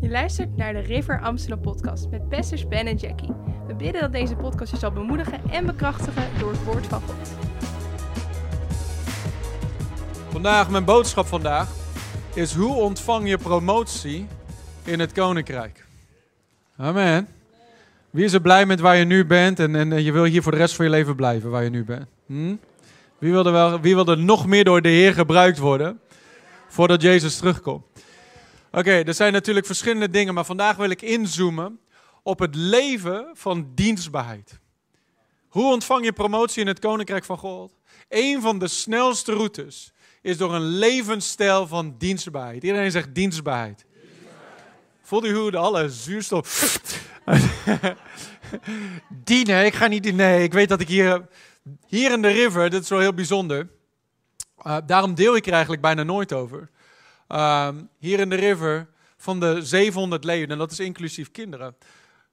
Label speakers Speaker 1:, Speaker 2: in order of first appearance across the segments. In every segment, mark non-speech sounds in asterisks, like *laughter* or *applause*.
Speaker 1: Je luistert naar de River Amsterdam podcast met pastors Ben en Jackie. We bidden dat deze podcast je zal bemoedigen en bekrachtigen door het woord van God.
Speaker 2: Vandaag, mijn boodschap vandaag, is hoe ontvang je promotie in het koninkrijk? Amen. Wie is er blij met waar je nu bent en, en je wil hier voor de rest van je leven blijven waar je nu bent? Hm? Wie, wil er wel, wie wil er nog meer door de Heer gebruikt worden voordat Jezus terugkomt? Oké, er zijn natuurlijk verschillende dingen, maar vandaag wil ik inzoomen op het leven van dienstbaarheid. Hoe ontvang je promotie in het Koninkrijk van God? Een van de snelste routes is door een levensstijl van dienstbaarheid. Iedereen zegt dienstbaarheid. Voelt u hoe de alle zuurstof... *laughs* Dienen, ik ga niet. Nee, ik weet dat ik hier... Hier in de river, dit is wel heel bijzonder. Uh, daarom deel ik er eigenlijk bijna nooit over. Uh, hier in de river, van de 700 leden, en dat is inclusief kinderen,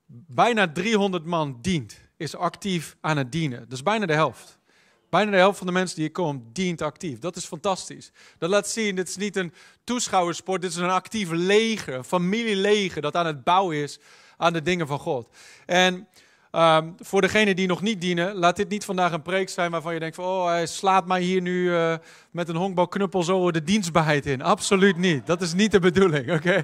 Speaker 2: bijna 300 man dient, is actief aan het dienen. Dat is bijna de helft. Bijna de helft van de mensen die hier komen, dient actief. Dat is fantastisch. Dat laat zien, dit is niet een toeschouwersport, dit is een actief leger, familieleger dat aan het bouwen is aan de dingen van God. En um, voor degenen die nog niet dienen, laat dit niet vandaag een preek zijn waarvan je denkt oh, hij slaat mij hier nu uh, met een honkbalknuppel zo de dienstbaarheid in. Absoluut niet. Dat is niet de bedoeling, *laughs* oké?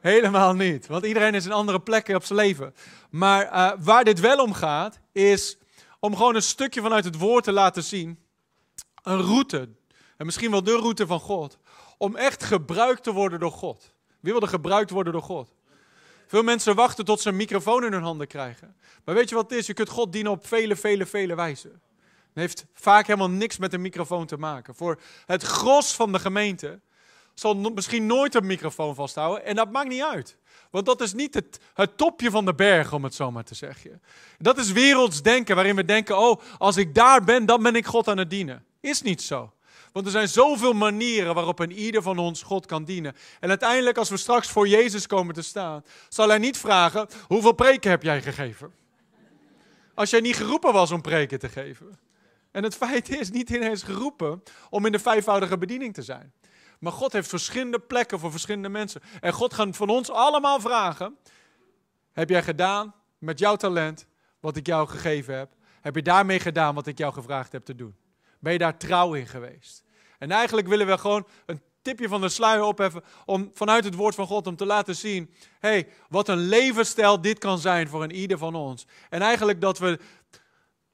Speaker 2: Helemaal niet. Want iedereen is in andere plekken op zijn leven. Maar uh, waar dit wel om gaat, is om gewoon een stukje vanuit het woord te laten zien. Een route. En misschien wel de route van God. Om echt gebruikt te worden door God. Wie wil er gebruikt worden door God? Veel mensen wachten tot ze een microfoon in hun handen krijgen. Maar weet je wat het is? Je kunt God dienen op vele, vele, vele wijzen. Het heeft vaak helemaal niks met een microfoon te maken. Voor het gros van de gemeente zal misschien nooit een microfoon vasthouden. En dat maakt niet uit. Want dat is niet het, het topje van de berg, om het zo maar te zeggen. Dat is werelds denken, waarin we denken: oh, als ik daar ben, dan ben ik God aan het dienen. Is niet zo. Want er zijn zoveel manieren waarop een ieder van ons God kan dienen. En uiteindelijk, als we straks voor Jezus komen te staan, zal hij niet vragen: hoeveel preken heb jij gegeven? Als jij niet geroepen was om preken te geven. En het feit is, niet ineens geroepen om in de vijfvoudige bediening te zijn. Maar God heeft verschillende plekken voor verschillende mensen. En God gaat van ons allemaal vragen: Heb jij gedaan met jouw talent wat ik jou gegeven heb? Heb je daarmee gedaan wat ik jou gevraagd heb te doen? Ben je daar trouw in geweest? En eigenlijk willen we gewoon een tipje van de sluier opheffen om vanuit het woord van God om te laten zien, hey, wat een levensstijl dit kan zijn voor een ieder van ons. En eigenlijk dat we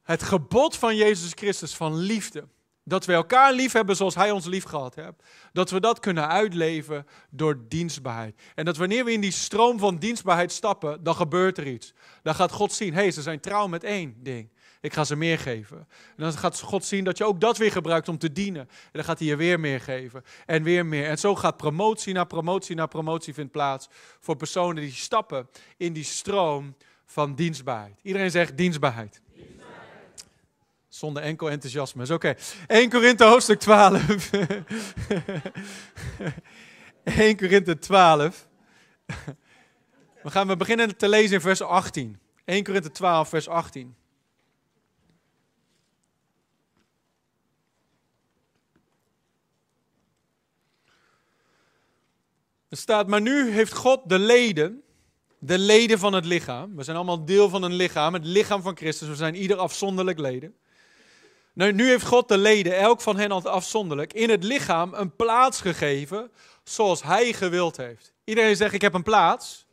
Speaker 2: het gebod van Jezus Christus van liefde, dat we elkaar lief hebben zoals Hij ons lief gehad heeft. Dat we dat kunnen uitleven door dienstbaarheid. En dat wanneer we in die stroom van dienstbaarheid stappen, dan gebeurt er iets. Dan gaat God zien, hé, hey, ze zijn trouw met één ding. Ik ga ze meer geven. En dan gaat God zien dat je ook dat weer gebruikt om te dienen. En dan gaat hij je weer meer geven. En weer meer. En zo gaat promotie na promotie na promotie vindt plaats. Voor personen die stappen in die stroom van dienstbaarheid. Iedereen zegt dienstbaarheid. Zonder enkel enthousiasme. Is oké. Okay. 1 Korinthe hoofdstuk 12. 1 *laughs* Korinthe 12. We gaan we beginnen te lezen in vers 18. 1 Korinthe 12, vers 18. Er staat, maar nu heeft God de leden, de leden van het lichaam. We zijn allemaal deel van een lichaam, het lichaam van Christus. We zijn ieder afzonderlijk leden. Nou, nu heeft God de leden, elk van hen afzonderlijk, in het lichaam een plaats gegeven zoals Hij gewild heeft. Iedereen zegt, ik heb een plaats,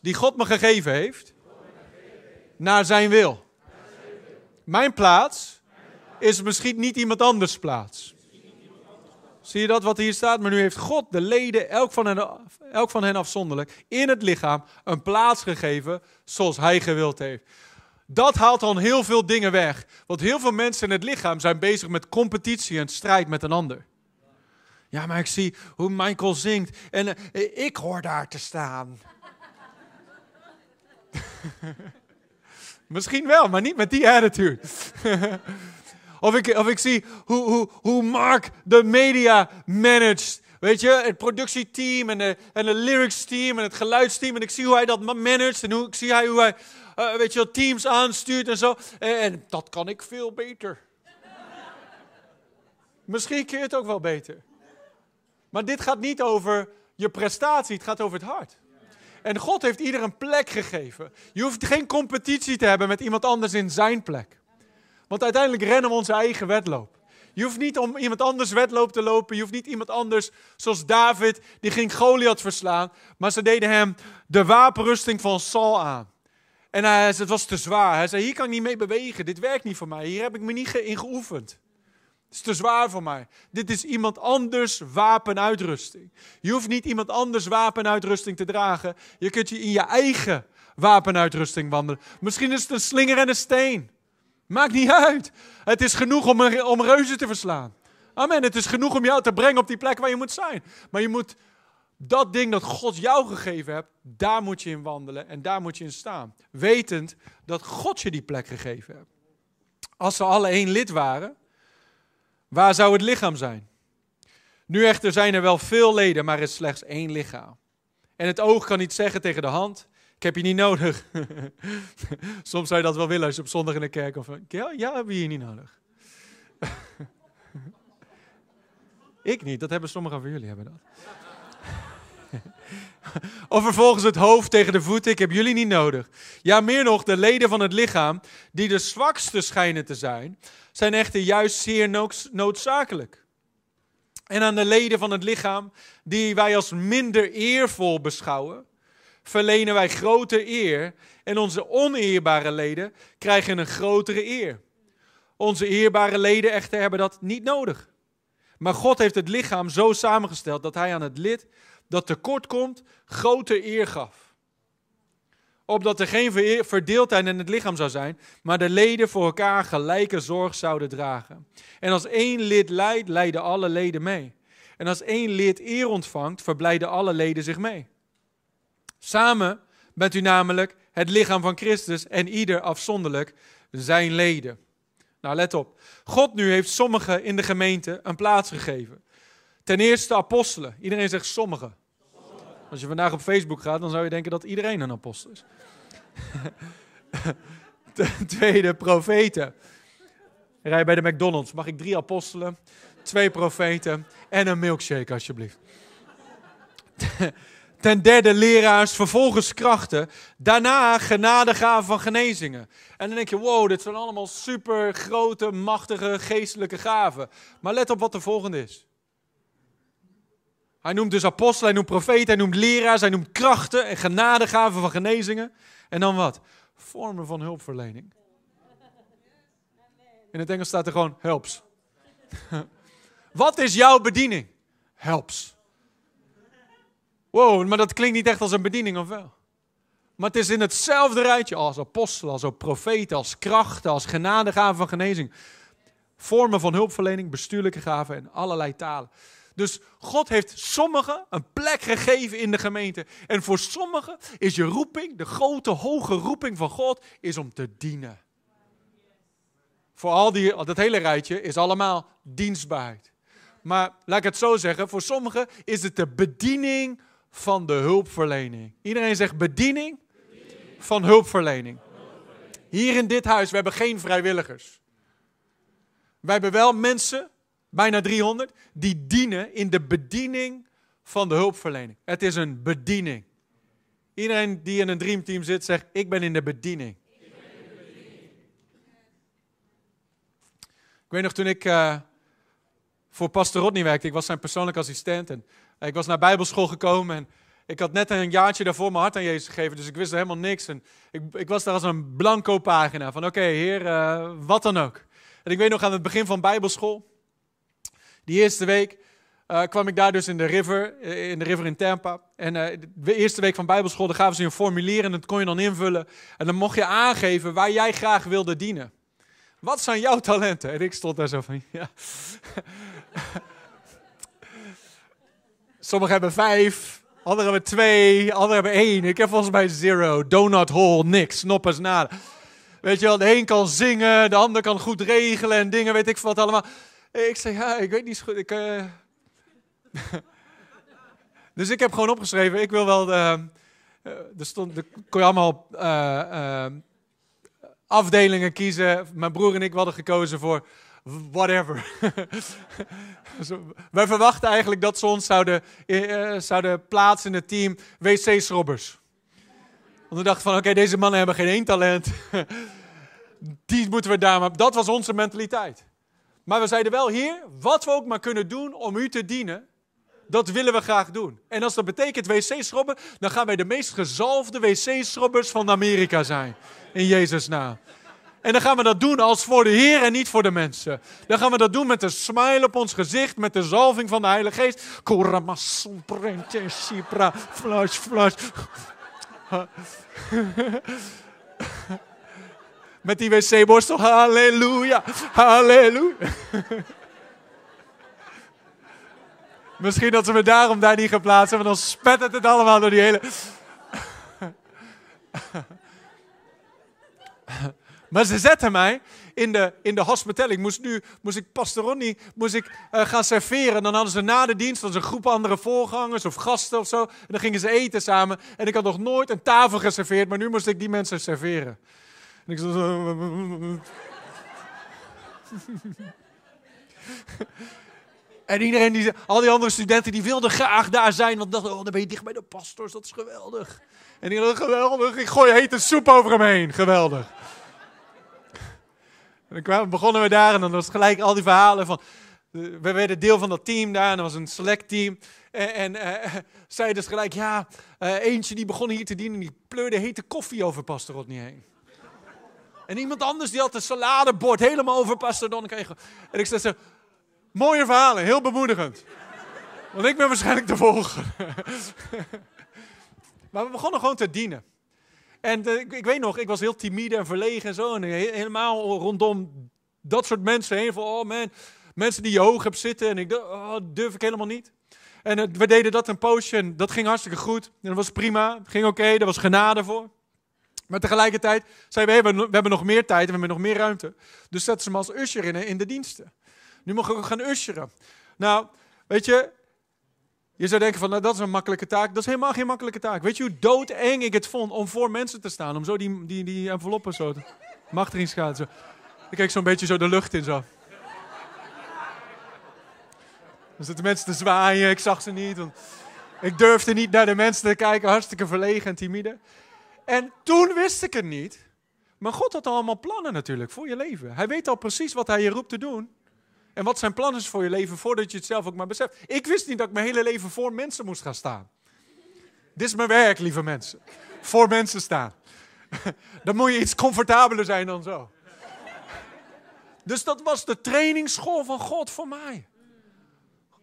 Speaker 2: die God me gegeven heeft, naar zijn wil. Mijn plaats is misschien niet iemand anders plaats. Zie je dat wat hier staat? Maar nu heeft God de leden, elk van, hen, elk van hen afzonderlijk, in het lichaam een plaats gegeven zoals Hij gewild heeft. Dat haalt dan heel veel dingen weg. Want heel veel mensen in het lichaam zijn bezig met competitie en strijd met een ander. Ja, maar ik zie hoe Michael zingt en uh, ik hoor daar te staan. *laughs* Misschien wel, maar niet met die attitude. *laughs* of, ik, of ik zie hoe, hoe, hoe Mark de media managt. Weet je, het productieteam en de, en de lyrics team en het geluidsteam. En ik zie hoe hij dat managt en hoe, ik zie hij, hoe hij uh, weet je, teams aanstuurt en zo. En, en dat kan ik veel beter. Misschien je het ook wel beter. Maar dit gaat niet over je prestatie, het gaat over het hart. En God heeft ieder een plek gegeven. Je hoeft geen competitie te hebben met iemand anders in zijn plek. Want uiteindelijk rennen we onze eigen wedloop. Je hoeft niet om iemand anders wedloop te lopen. Je hoeft niet iemand anders, zoals David, die ging Goliath verslaan. Maar ze deden hem de wapenrusting van Saul aan. En hij, het was te zwaar. Hij zei, hier kan ik niet mee bewegen. Dit werkt niet voor mij. Hier heb ik me niet in geoefend. Het is te zwaar voor mij. Dit is iemand anders wapenuitrusting. Je hoeft niet iemand anders wapenuitrusting te dragen. Je kunt je in je eigen wapenuitrusting wandelen. Misschien is het een slinger en een steen. Maakt niet uit. Het is genoeg om, om reuzen te verslaan. Amen. Het is genoeg om jou te brengen op die plek waar je moet zijn. Maar je moet dat ding dat God jou gegeven hebt, daar moet je in wandelen en daar moet je in staan. Wetend dat God je die plek gegeven hebt. Als ze alle één lid waren, waar zou het lichaam zijn? Nu echter zijn er wel veel leden, maar er is slechts één lichaam. En het oog kan niet zeggen tegen de hand, ik heb je niet nodig. *laughs* Soms zou je dat wel willen als je op zondag in de kerk of ja, ja hebben we hier niet nodig. *laughs* ik niet, dat hebben sommigen van jullie hebben dat. *laughs* of vervolgens het hoofd tegen de voeten, ik heb jullie niet nodig. Ja, meer nog, de leden van het lichaam, die de zwakste schijnen te zijn, zijn echter juist zeer noodzakelijk. En aan de leden van het lichaam, die wij als minder eervol beschouwen, verlenen wij grote eer en onze oneerbare leden krijgen een grotere eer. Onze eerbare leden echter hebben dat niet nodig. Maar God heeft het lichaam zo samengesteld dat hij aan het lid dat tekort komt grote eer gaf. Opdat er geen verdeeldheid in het lichaam zou zijn, maar de leden voor elkaar gelijke zorg zouden dragen. En als één lid lijdt, lijden alle leden mee. En als één lid eer ontvangt, verblijden alle leden zich mee. Samen bent u namelijk het lichaam van Christus en ieder afzonderlijk zijn leden. Nou, let op. God nu heeft sommigen in de gemeente een plaats gegeven. Ten eerste apostelen. Iedereen zegt sommigen. Als je vandaag op Facebook gaat, dan zou je denken dat iedereen een apostel is. *laughs* Ten tweede profeten. Rij bij de McDonald's. Mag ik drie apostelen, twee profeten en een milkshake alsjeblieft. Ten derde leraars, vervolgens krachten. Daarna genadegaven van genezingen. En dan denk je, wow, dit zijn allemaal super grote, machtige, geestelijke gaven. Maar let op wat de volgende is. Hij noemt dus apostelen, hij noemt profeten, hij noemt leraars, hij noemt krachten en genadegaven van genezingen. En dan wat? Vormen van hulpverlening. In het Engels staat er gewoon helps. *laughs* wat is jouw bediening? Helps. Wow, maar dat klinkt niet echt als een bediening, of wel? Maar het is in hetzelfde rijtje als apostelen, als profeten, als krachten, als genadegaven van genezing. Vormen van hulpverlening, bestuurlijke gaven en allerlei talen. Dus God heeft sommigen een plek gegeven in de gemeente. En voor sommigen is je roeping, de grote, hoge roeping van God, is om te dienen. Voor al die, dat hele rijtje is allemaal dienstbaarheid. Maar laat ik het zo zeggen, voor sommigen is het de bediening van de hulpverlening. Iedereen zegt bediening, van hulpverlening. Hier in dit huis, we hebben geen vrijwilligers. Wij hebben wel mensen bijna 300, die dienen in de bediening van de hulpverlening. Het is een bediening. Iedereen die in een dreamteam zit, zegt: Ik ben in de bediening. Ik weet nog toen ik uh, voor Pastor Rodney werkte, ik was zijn persoonlijk assistent. En ik was naar Bijbelschool gekomen en ik had net een jaartje daarvoor mijn hart aan Jezus gegeven, dus ik wist er helemaal niks. En ik, ik was daar als een blanco pagina van: Oké, Heer, uh, wat dan ook. En ik weet nog aan het begin van Bijbelschool, die eerste week uh, kwam ik daar dus in de river, eh, in de river in Tampa. En de eerste week van Bijbelschool, daar gaven ze een formulier en dat kon je dan invullen. En dan mocht je aangeven waar jij graag wilde dienen. Wat zijn jouw talenten? En ik stond daar zo van, ja. Sommigen hebben vijf, anderen hebben twee, anderen hebben één. Ik heb volgens mij zero, donut hole, niks, noppers, nada. Weet je wel, de een kan zingen, de ander kan goed regelen en dingen, weet ik wat allemaal. Ik zei, ja, ik weet niet zo goed. Ik, uh... *laughs* dus ik heb gewoon opgeschreven, ik wil wel de... Uh, er, stond, er kon je allemaal uh, afdelingen kiezen. Mijn broer en ik hadden gekozen voor whatever. *laughs* Wij verwachten eigenlijk dat ze ons zouden, uh, zouden plaatsen in het team wc-schrobbers. Want we dachten van, oké, deze mannen hebben geen één talent. *laughs* Die moeten we daar maar... Dat was onze mentaliteit. Maar we zeiden wel, Heer, wat we ook maar kunnen doen om u te dienen, dat willen we graag doen. En als dat betekent wc-schrobben, dan gaan wij de meest gezalfde wc-schrobbers van Amerika zijn. In Jezus' naam. En dan gaan we dat doen als voor de Heer en niet voor de mensen. Dan gaan we dat doen met een smile op ons gezicht, met de zalving van de Heilige Geest. Flash, flash. *laughs* Met die wc-borstel, halleluja, halleluja. *laughs* Misschien dat ze me daarom daar niet gaan plaatsen, want dan spettert het allemaal door die hele... *laughs* Maar ze zetten mij in de, in de. Ik moest nu, moest ik pastoroni, moest ik uh, gaan serveren. Dan hadden ze na de dienst, was een groep andere voorgangers of gasten of zo. En dan gingen ze eten samen. En ik had nog nooit een tafel geserveerd, maar nu moest ik die mensen serveren. En ik zo... *laughs* En iedereen, die, al die andere studenten, die wilden graag daar zijn. Want dachten, oh, dan ben je dicht bij de pastors, dat is geweldig. En die dachten, geweldig, ik gooi hete soep over hem heen. Geweldig. En dan begonnen we daar en dan was gelijk al die verhalen van... We werden deel van dat team daar en dat was een select team. En, en *laughs* uh, zei dus gelijk, ja, uh, eentje die begon hier te dienen, die pleurde hete koffie over Pastor Rodney heen. En iemand anders die had een saladebord helemaal over Pastor Don. En ik zei zo, mooie verhalen, heel bemoedigend. Want ik ben waarschijnlijk de volgende. *laughs* maar we begonnen gewoon te dienen. En uh, ik, weet nog, ik was heel timide en verlegen en zo. En helemaal rondom dat soort mensen heen. Van, oh man, mensen die je hoog hebt zitten. En ik oh, durf ik helemaal niet. En uh, we deden dat een poosje en dat ging hartstikke goed. En dat was prima, ging oké, okay, was genade voor. Maar tegelijkertijd zeiden we, we hebben nog meer tijd en we hebben nog meer ruimte. Dus zetten ze me als usher in, in de diensten. Nu ik ook gaan usheren. Nou, weet je, je zou denken van, nou, dat is een makkelijke taak. Dat is helemaal geen makkelijke taak. Weet je hoe doodeng ik het vond om voor mensen te staan? Om zo die, die, enveloppen zo te... Mag erin gaan. Zo. Ik kijk zo'n beetje zo de lucht in zo. Dan zitten mensen te zwaaien, ik zag ze niet. Want ik durfde niet naar de mensen te kijken, hartstikke verlegen en timide. En toen wist ik het niet. Maar God had allemaal plannen natuurlijk voor je leven. Hij weet al precies wat hij je roept te doen. En wat zijn plannen voor je leven voordat je het zelf ook maar beseft. Ik wist niet dat ik mijn hele leven voor mensen moest gaan staan. Dit is mijn werk, lieve mensen. Voor mensen staan. *laughs* Dan moet je iets comfortabeler zijn dan zo. Dus dat was de trainingsschool van God voor mij.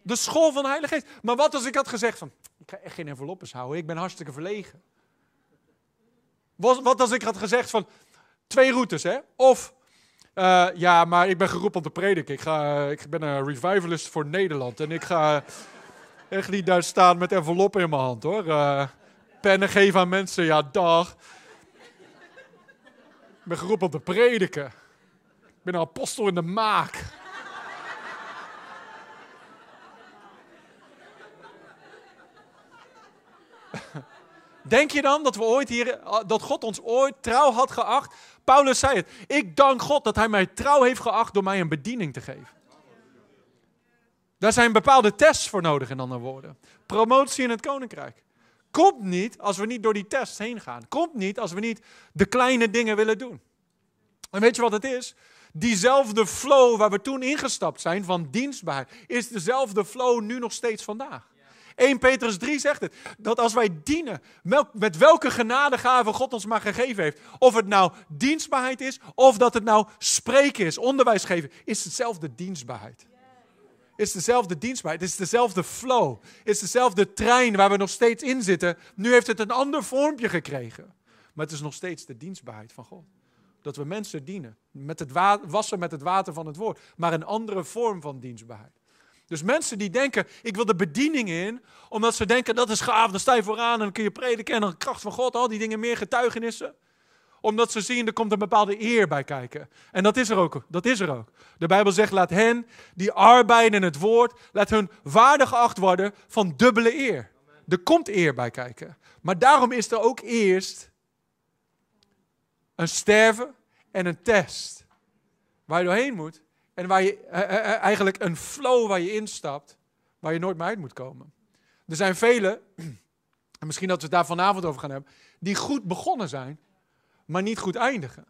Speaker 2: De school van de Heilige Geest. Maar wat als ik had gezegd van, ik ga echt geen enveloppes houden, ik ben hartstikke verlegen. Wat, als ik had gezegd van, twee routes hè, of uh, ja, maar ik ben geroepen om te prediken. Ik, ga, ik ben een revivalist voor Nederland. En ik ga echt niet daar staan met enveloppen in mijn hand hoor. Uh, pennen geven aan mensen, ja dag. Ik ben geroepen om te prediken. Ik ben een apostel in de maak. *laughs* Denk je dan dat we ooit hier, dat God ons ooit trouw had geacht Paulus zei het. Ik dank God dat hij mij trouw heeft geacht door mij een bediening te geven. Daar zijn bepaalde tests voor nodig, in andere woorden. Promotie in het koninkrijk. Komt niet als we niet door die tests heen gaan. Komt niet als we niet de kleine dingen willen doen. En weet je wat het is? Diezelfde flow waar we toen ingestapt zijn van dienstbaar, is dezelfde flow nu nog steeds vandaag. 1 Petrus 3 zegt het. Dat als wij dienen, met welke genadegave God ons maar gegeven heeft. Of het nou dienstbaarheid is, of dat het nou spreken is, onderwijs geven. Is hetzelfde dienstbaarheid. Is dezelfde dienstbaarheid. Is dezelfde flow. Is dezelfde trein waar we nog steeds in zitten. Nu heeft het een ander vormpje gekregen. Maar het is nog steeds de dienstbaarheid van God. Dat we mensen dienen. Met het wassen met het water van het woord. Maar een andere vorm van dienstbaarheid. Dus mensen die denken, ik wil de bediening in, omdat ze denken, dat is gaaf, dan sta je vooraan en dan kun je prediken en dan kracht van God, al die dingen, meer getuigenissen. Omdat ze zien, er komt een bepaalde eer bij kijken. En dat is er ook. Dat is er ook. De Bijbel zegt, laat hen die arbeiden in het woord, laat hun waardig geacht worden van dubbele eer. Er komt eer bij kijken. Maar daarom is er ook eerst een sterven en een test. Waar je doorheen moet En waar je eh, eh, eh, eigenlijk een flow waar je instapt, waar je nooit meer uit moet komen. Er zijn velen, *clears throat* en misschien dat we het daar vanavond over gaan hebben, die goed begonnen zijn, maar niet goed eindigen.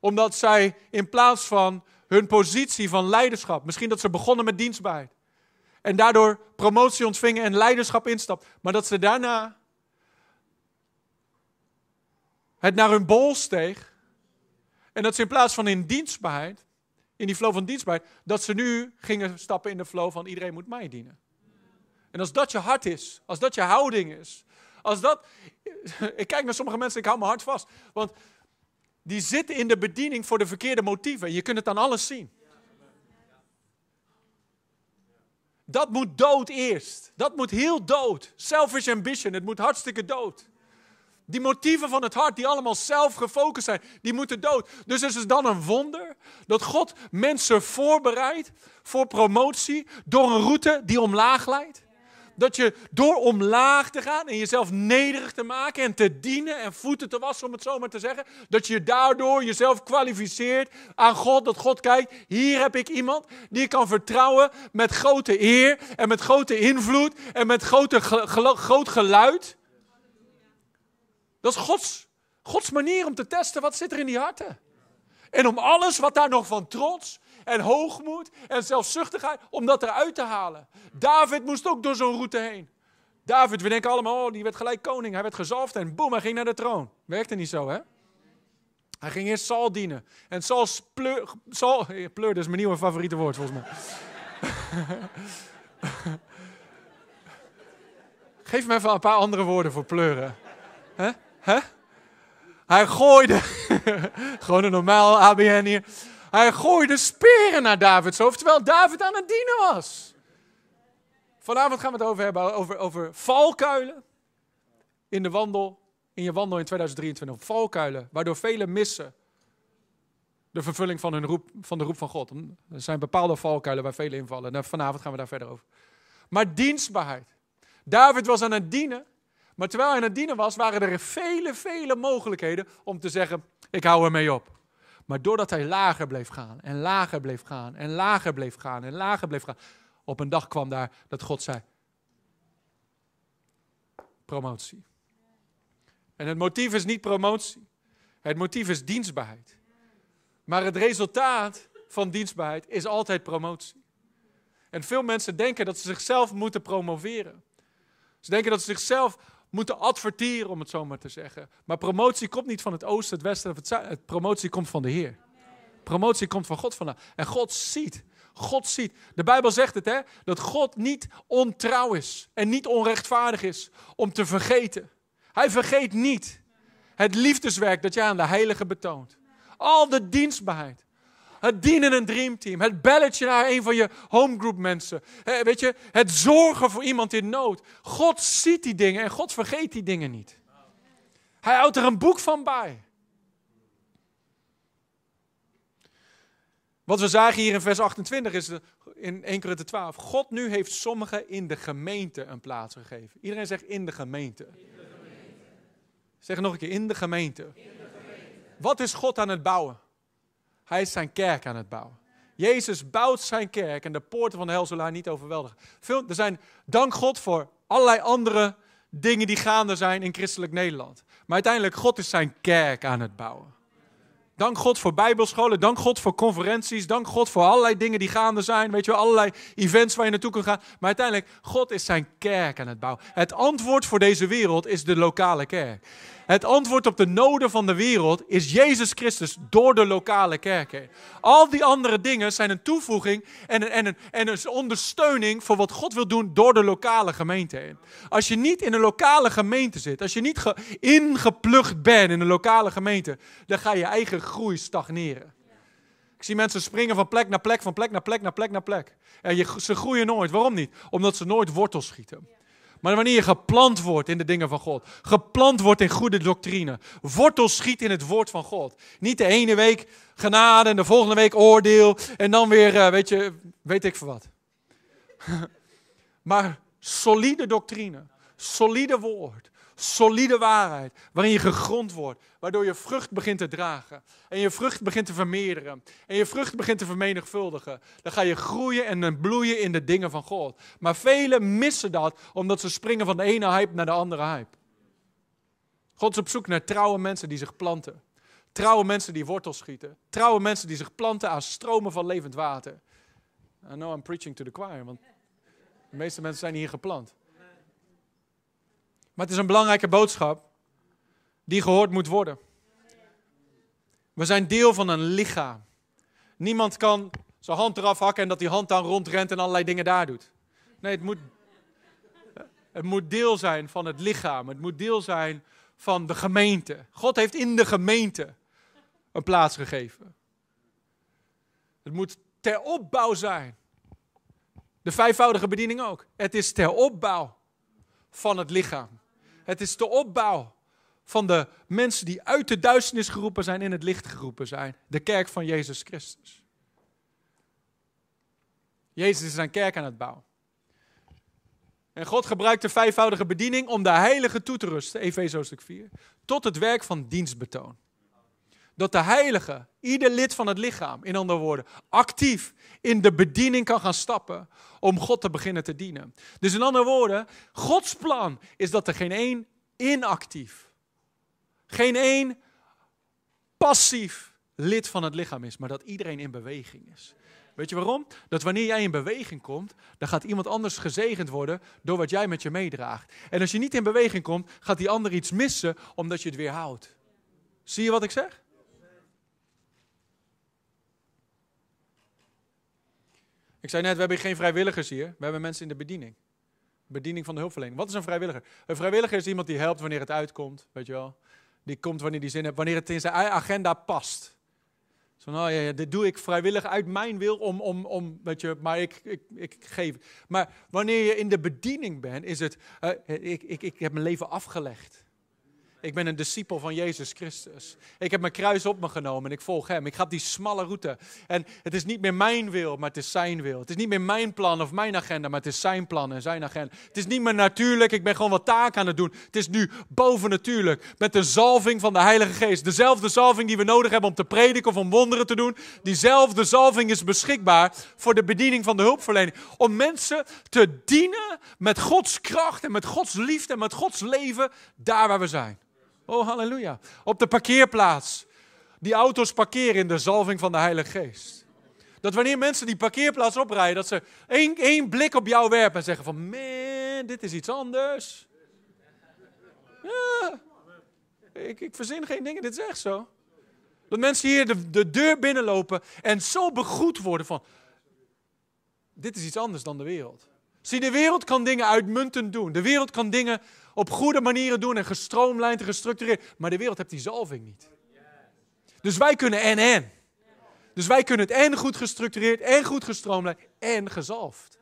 Speaker 2: Omdat zij in plaats van hun positie van leiderschap, misschien dat ze begonnen met dienstbaarheid, en daardoor promotie ontvingen en leiderschap instapt, maar dat ze daarna het naar hun bol steeg. En dat ze in plaats van in dienstbaarheid, in die flow van dienstbaarheid, dat ze nu gingen stappen in de flow van iedereen moet mij dienen. En als dat je hart is, als dat je houding is, als dat. *laughs* Ik kijk naar sommige mensen, ik hou mijn hart vast. Want die zitten in de bediening voor de verkeerde motieven. Je kunt het aan alles zien. Dat moet dood eerst. Dat moet heel dood. Selfish ambition, het moet hartstikke dood. Die motieven van het hart, die allemaal zelf gefocust zijn, die moeten dood. Dus is het dan een wonder dat God mensen voorbereidt voor promotie door een route die omlaag leidt? Dat je door omlaag te gaan en jezelf nederig te maken en te dienen en voeten te wassen, om het zo maar te zeggen. Dat je daardoor jezelf kwalificeert aan God. Dat God kijkt, hier heb ik iemand die ik kan vertrouwen met grote eer en met grote invloed en met grote, groot geluid. Dat is Gods, Gods manier om te testen wat zit er in die harten. En om alles wat daar nog van trots en hoogmoed en zelfzuchtigheid, om dat eruit te halen. David moest ook door zo'n route heen. David, we denken allemaal, oh, die werd gelijk koning. Hij werd gezalfd en boem, hij ging naar de troon. Werkte niet zo, hè? Hij ging eerst Saul dienen. En Saul pleur, Saul, pleur, dat is mijn nieuwe favoriete woord volgens mij. *laughs* Geef me even een paar andere woorden voor pleuren. Hè? Hè? Hij gooide, *laughs* gewoon een normaal ABN hier. Hij gooide speren naar Davids hoofd, terwijl David aan het dienen was. Vanavond gaan we het over hebben, over, over valkuilen in de wandel, in je wandel in 2023. Valkuilen, waardoor velen missen de vervulling van, hun roep, van de roep van God. Er zijn bepaalde valkuilen waar velen invallen. Nou, vanavond gaan we daar verder over. Maar dienstbaarheid. David was aan het dienen maar terwijl hij aan het dienen was, waren er vele, vele mogelijkheden om te zeggen: Ik hou ermee op. Maar doordat hij lager bleef gaan en lager bleef gaan en lager bleef gaan en lager bleef gaan, op een dag kwam daar dat God zei: Promotie. En het motief is niet promotie. Het motief is dienstbaarheid. Maar het resultaat van dienstbaarheid is altijd promotie. En veel mensen denken dat ze zichzelf moeten promoveren. Ze denken dat ze zichzelf moeten adverteren, om het zo maar te zeggen. Maar promotie komt niet van het oosten, het westen of het zuiden. Promotie komt van de Heer. Promotie komt van God vandaan. En God ziet. God ziet. De Bijbel zegt het, hè? Dat God niet ontrouw is en niet onrechtvaardig is om te vergeten. Hij vergeet niet het liefdeswerk dat jij aan de heilige betoont. Al de dienstbaarheid. Het dienen een dreamteam. Het belletje naar een van je homegroup mensen. weet je, het zorgen voor iemand in nood. God ziet die dingen en God vergeet die dingen niet. Hij houdt er een boek van bij. Wat we zagen hier in vers 28 is in 1 Korinther 12. God nu heeft sommigen in de gemeente een plaats gegeven. Iedereen zegt in de gemeente. In de gemeente. Zeg nog een keer, in de in de gemeente. Wat is God aan het bouwen? Hij is zijn kerk aan het bouwen. Jezus bouwt zijn kerk en de poorten van de hel zullen haar niet overweldigen. Er zijn, dank God voor allerlei andere dingen die gaande zijn in christelijk Nederland. Maar uiteindelijk, God is zijn kerk aan het bouwen. Dank God voor bijbelscholen, dank God voor conferenties, dank God voor allerlei dingen die gaande zijn. Weet je wel, allerlei events waar je naartoe kan gaan. Maar uiteindelijk, God is zijn kerk aan het bouwen. Het antwoord voor deze wereld is de lokale kerk. Het antwoord op de noden van de wereld is Jezus Christus door de lokale kerk Al die andere dingen zijn een toevoeging en een, en, een, en een ondersteuning voor wat God wil doen door de lokale gemeente Als je niet in een lokale gemeente zit, als je niet ge, ingeplucht bent in een lokale gemeente, dan ga je eigen groei stagneren. Ik zie mensen springen van plek naar plek, van plek naar plek, naar plek naar plek. En je, ze groeien nooit. Waarom niet? Omdat ze nooit wortels schieten. Maar wanneer je geplant wordt in de dingen van God, geplant wordt in goede doctrine, wortel schiet in het woord van God. Niet de ene week genade en de volgende week oordeel en dan weer, eh, weet je, weet ik voor wat. *laughs* maar solide doctrine, solide woord, solide waarheid, waarin je gegrond wordt, waardoor je vrucht begint te dragen. En je vrucht begint te vermeerderen. En je vrucht begint te vermenigvuldigen. Dan ga je groeien en bloeien in de dingen van God. Maar velen missen dat, omdat ze springen van de ene hype naar de andere hype. God is op zoek naar trouwe mensen die zich planten. Trouwe mensen die wortels schieten. Trouwe mensen die zich planten aan stromen van levend water. I know I'm preaching to the choir, want de meeste mensen zijn hier geplant. Maar het is een belangrijke boodschap die gehoord moet worden. We zijn deel van een lichaam. Niemand kan zijn hand eraf hakken en dat die hand dan rondrent en allerlei dingen daar doet. Nee, het moet, het moet deel zijn van het lichaam. Het moet deel zijn van de gemeente. God heeft in de gemeente een plaats gegeven. Het moet ter opbouw zijn. De vijfvoudige bediening ook. Het is ter opbouw van het lichaam. Het is de opbouw van de mensen die uit de duisternis geroepen zijn in het licht geroepen zijn. De kerk van Jezus Christus. Jezus is zijn kerk aan het bouwen. En God gebruikt de vijfvoudige bediening om de heilige toe te rusten, Efeze hoofdstuk 4, tot het werk van dienstbetoon. Dat de heilige, ieder lid van het lichaam, in andere woorden, actief in de bediening kan gaan stappen om God te beginnen te dienen. Dus in andere woorden, Gods plan is dat er geen één inactief, geen één passief lid van het lichaam is, maar dat iedereen in beweging is. Weet je waarom? Dat wanneer jij in beweging komt, dan gaat iemand anders gezegend worden door wat jij met je meedraagt. En als je niet in beweging komt, gaat die ander iets missen omdat je het weer houdt. Zie je wat ik zeg? Ik zei net, we hebben geen vrijwilligers hier. We hebben mensen in de bediening. Bediening van de hulpverlening. Wat is een vrijwilliger? Een vrijwilliger is iemand die helpt wanneer het uitkomt, weet je wel. Die komt wanneer die zin heeft, wanneer het in zijn agenda past. Zo, nou ja, dit doe ik vrijwillig uit mijn wil, om, om, om, weet je, maar ik, ik, ik geef. Maar wanneer je in de bediening bent, is het, uh, ik, ik, ik heb mijn leven afgelegd. Ik ben een discipel van Jezus Christus. Ik heb mijn kruis op me genomen en ik volg Hem. Ik ga op die smalle route. En het is niet meer mijn wil, maar het is Zijn wil. Het is niet meer mijn plan of mijn agenda, maar het is Zijn plan en Zijn agenda. Het is niet meer natuurlijk, ik ben gewoon wat taak aan het doen. Het is nu bovennatuurlijk. Met de zalving van de Heilige Geest. Dezelfde zalving die we nodig hebben om te prediken of om wonderen te doen. Diezelfde zalving is beschikbaar voor de bediening van de hulpverlening. Om mensen te dienen met Gods kracht en met Gods liefde en met Gods leven daar waar we zijn. Oh, halleluja. Op de parkeerplaats. Die auto's parkeren in de zalving van de Heilige Geest. Dat wanneer mensen die parkeerplaats oprijden, dat ze één, één blik op jou werpen en zeggen van, man, dit is iets anders. Ja, ik, ik verzin geen dingen, dit is echt zo. Dat mensen hier de, de deur binnenlopen en zo begroet worden van, dit is iets anders dan de wereld. Zie, de wereld kan dingen uitmuntend doen. De wereld kan dingen op goede manieren doen en gestroomlijnd en gestructureerd. Maar de wereld heeft die zalving niet. Dus wij kunnen en en. Dus wij kunnen het en goed gestructureerd en goed gestroomlijnd en gezalfd.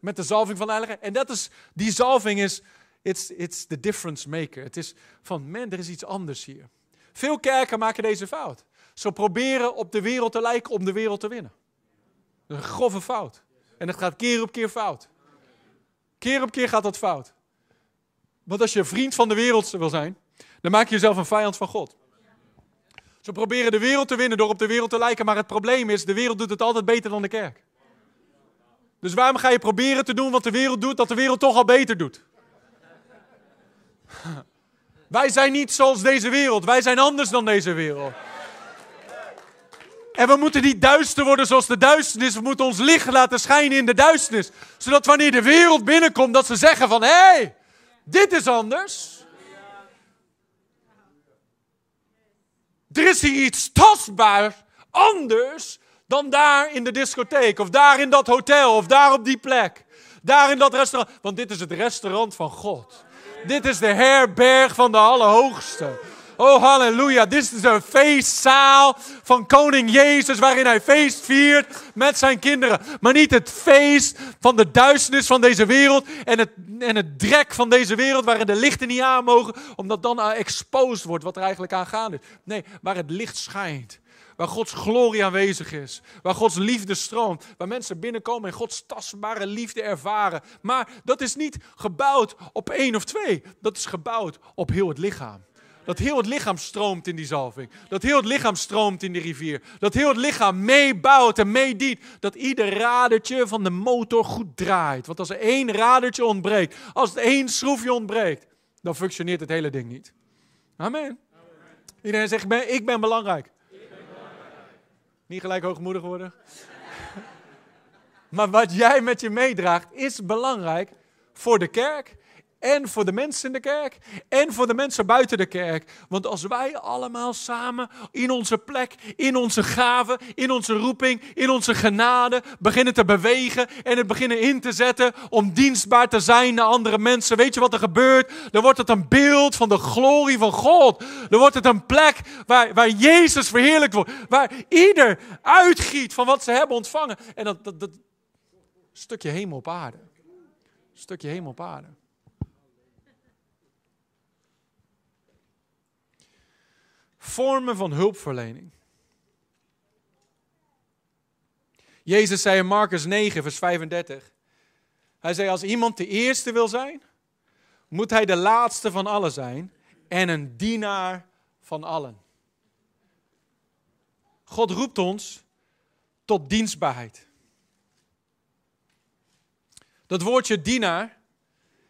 Speaker 2: Met de zalving van de En dat is, die zalving is, it's, it's the difference maker. Het is van, man, er is iets anders hier. Veel kerken maken deze fout. Ze proberen op de wereld te lijken om de wereld te winnen. Een grove fout. En het gaat keer op keer fout. Keer op keer gaat dat fout. Want als je vriend van de wereld wil zijn, dan maak je jezelf een vijand van God. Ze proberen de wereld te winnen door op de wereld te lijken, maar het probleem is, de wereld doet het altijd beter dan de kerk. Dus waarom ga je proberen te doen wat de wereld doet, dat de wereld toch al beter doet? *laughs* Wij zijn niet zoals deze wereld, wij zijn anders dan deze wereld. En we moeten niet duister worden zoals de duisternis. We moeten ons licht laten schijnen in de duisternis. Zodat wanneer de wereld binnenkomt, dat ze zeggen van... Hé, hey, dit is anders. Er is hier iets tastbaar anders dan daar in de discotheek. Of daar in dat hotel. Of daar op die plek. Daar in dat restaurant. Want dit is het restaurant van God. Dit is de herberg van de Allerhoogste. Oh, halleluja. Dit is een feestzaal van koning Jezus waarin hij feest viert met zijn kinderen. Maar niet het feest van de duisternis van deze wereld en het, en het drek van deze wereld waarin de lichten niet aan mogen, omdat dan exposed wordt wat er eigenlijk aan gaande is. Nee, waar het licht schijnt waar Gods glorie aanwezig is, waar Gods liefde stroomt, waar mensen binnenkomen en Gods tastbare liefde ervaren. Maar dat is niet gebouwd op één of twee, dat is gebouwd op heel het lichaam. Dat heel het lichaam stroomt in die zalving. Dat heel het lichaam stroomt in die rivier. Dat heel het lichaam meebouwt en meedient. Dat ieder radertje van de motor goed draait. Want als er één radertje ontbreekt, als er één schroefje ontbreekt, dan functioneert het hele ding niet. Amen. Iedereen zegt, ik ben, ik ben belangrijk. Niet gelijk hoogmoedig worden. *laughs* maar wat jij met je meedraagt is belangrijk voor de kerk en voor de mensen in de kerk. En voor de mensen buiten de kerk. Want als wij allemaal samen in onze plek, in onze gaven, in onze roeping, in onze genade beginnen te bewegen. En het beginnen in te zetten om dienstbaar te zijn naar andere mensen. Weet je wat er gebeurt? Dan wordt het een beeld van de glorie van God. Dan wordt het een plek waar, waar Jezus verheerlijkt wordt. Waar ieder uitgiet van wat ze hebben ontvangen. En dat, dat, dat stukje hemel op aarde. Stukje hemel op aarde. Vormen van hulpverlening. Jezus zei in Marcus 9, vers 35. Hij zei, als iemand de eerste wil zijn, moet hij de laatste van allen zijn en een dienaar van allen. God roept ons tot dienstbaarheid. Dat woordje dienaar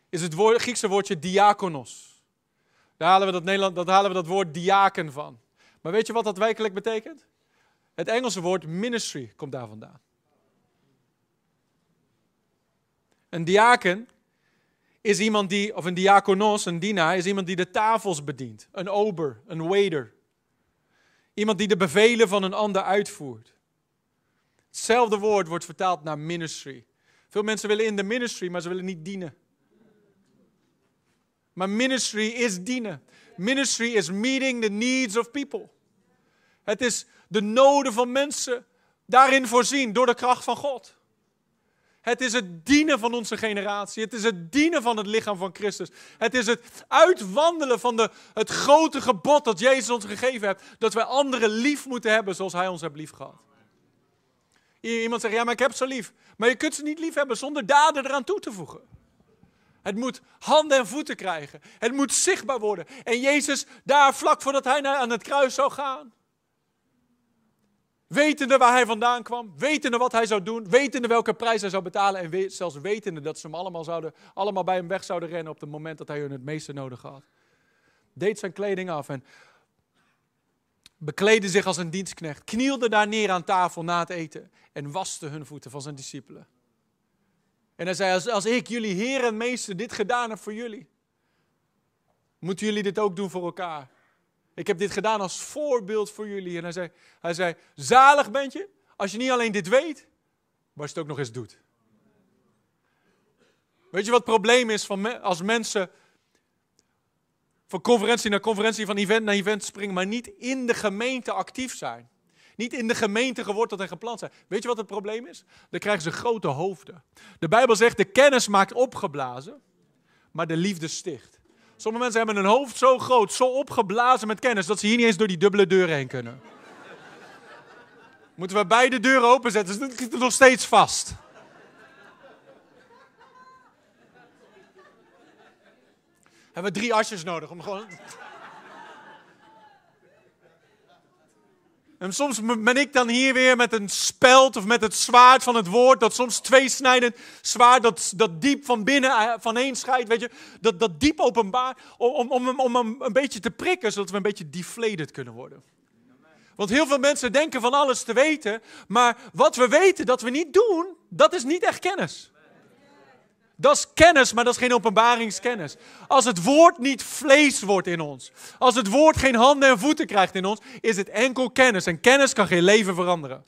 Speaker 2: is het Griekse woordje diakonos. Daar halen, we dat Nederland, dat halen we dat woord diaken van. Maar weet je wat dat werkelijk betekent? Het Engelse woord ministry komt daar vandaan. Een diaken is iemand die, of een diakonos, een dienaar, is iemand die de tafels bedient. Een ober, een waiter. Iemand die de bevelen van een ander uitvoert. Hetzelfde woord wordt vertaald naar ministry. Veel mensen willen in de ministry, maar ze willen niet dienen. Maar ministry is dienen. Ministry is meeting the needs of people. Het is de noden van mensen daarin voorzien door de kracht van God. Het is het dienen van onze generatie. Het is het dienen van het lichaam van Christus. Het is het uitwandelen van de, het grote gebod dat Jezus ons gegeven heeft. Dat wij anderen lief moeten hebben zoals Hij ons heeft lief gehad. Iemand zegt, ja maar ik heb ze lief. Maar je kunt ze niet lief hebben zonder daden eraan toe te voegen. Het moet handen en voeten krijgen. Het moet zichtbaar worden. En Jezus, daar vlak voordat hij naar, aan het kruis zou gaan. Wetende waar hij vandaan kwam, wetende wat hij zou doen, wetende welke prijs hij zou betalen en zelfs wetende dat ze hem allemaal, zouden, allemaal bij hem weg zouden rennen op het moment dat hij hun het meeste nodig had. Deed zijn kleding af en bekleedde zich als een dienstknecht, knielde daar neer aan tafel na het eten en waste hun voeten van zijn discipelen. En hij zei, als, ik, jullie Heer en Meester, dit gedaan heb voor jullie, moeten jullie dit ook doen voor elkaar. Ik heb dit gedaan als voorbeeld voor jullie. En hij zei, hij zei zalig bent je als je niet alleen dit weet, maar als je het ook nog eens doet. Weet je wat het probleem is van als mensen van conferentie naar conferentie, van event naar event springen, maar niet in de gemeente actief zijn? Niet in de gemeente geworteld en geplant zijn. Weet je wat het probleem is? Dan krijgen ze grote hoofden. De Bijbel zegt, de kennis maakt opgeblazen, maar de liefde sticht. Sommige mensen hebben een hoofd zo groot, zo opgeblazen met kennis, dat ze hier niet eens door die dubbele deuren heen kunnen. *laughs* Moeten we beide deuren openzetten, dus zit het nog steeds vast. Hebben we drie asjes nodig om gewoon... Soms ben ik dan hier weer met een speld of met het zwaard van het woord, dat soms tweesnijdend zwaard, dat, dat diep van binnen eh, van één scheidt, weet je, dat, dat diep openbaar, om, om, om, om hem een beetje te prikken, zodat we een beetje deflated kunnen worden. Want heel veel mensen denken van alles te weten, maar wat we weten dat we niet doen, dat is niet echt kennis. Dat is kennis, maar dat is geen openbaringskennis. Als het woord niet vlees wordt in ons, als het woord geen handen en voeten krijgt in ons, is het enkel kennis. En kennis kan geen leven veranderen.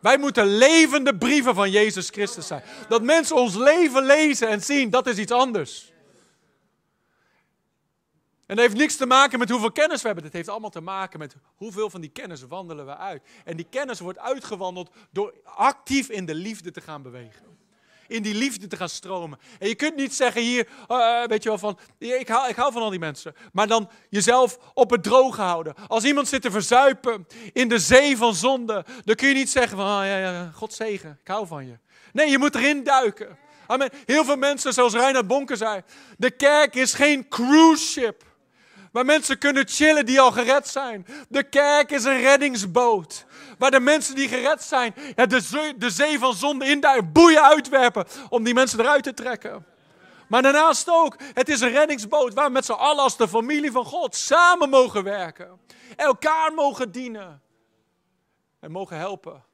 Speaker 2: Wij moeten levende brieven van Jezus Christus zijn. Dat mensen ons leven lezen en zien, dat is iets anders. En dat heeft niks te maken met hoeveel kennis we hebben. Het heeft allemaal te maken met hoeveel van die kennis wandelen we uit. En die kennis wordt uitgewandeld door actief in de liefde te gaan bewegen in die liefde te gaan stromen. En je kunt niet zeggen hier, uh, weet je wel, van ik hou, ik hou van al die mensen. Maar dan jezelf op het droge houden. Als iemand zit te verzuipen in de zee van zonde, dan kun je niet zeggen van, oh, ja, ja, God zegen, ik hou van je. Nee, je moet erin duiken. Amen. Heel veel mensen, zoals Reinhard Bonker zei, de kerk is geen cruise ship. Waar mensen kunnen chillen die al gered zijn. De kerk is een reddingsboot. Waar de mensen die gered zijn, de, zee, de zee van zonde in daar boeien uitwerpen. Om die mensen eruit te trekken. Maar daarnaast ook, het is een reddingsboot waar we met z'n allen als de familie van God samen mogen werken. Elkaar mogen dienen. En mogen helpen.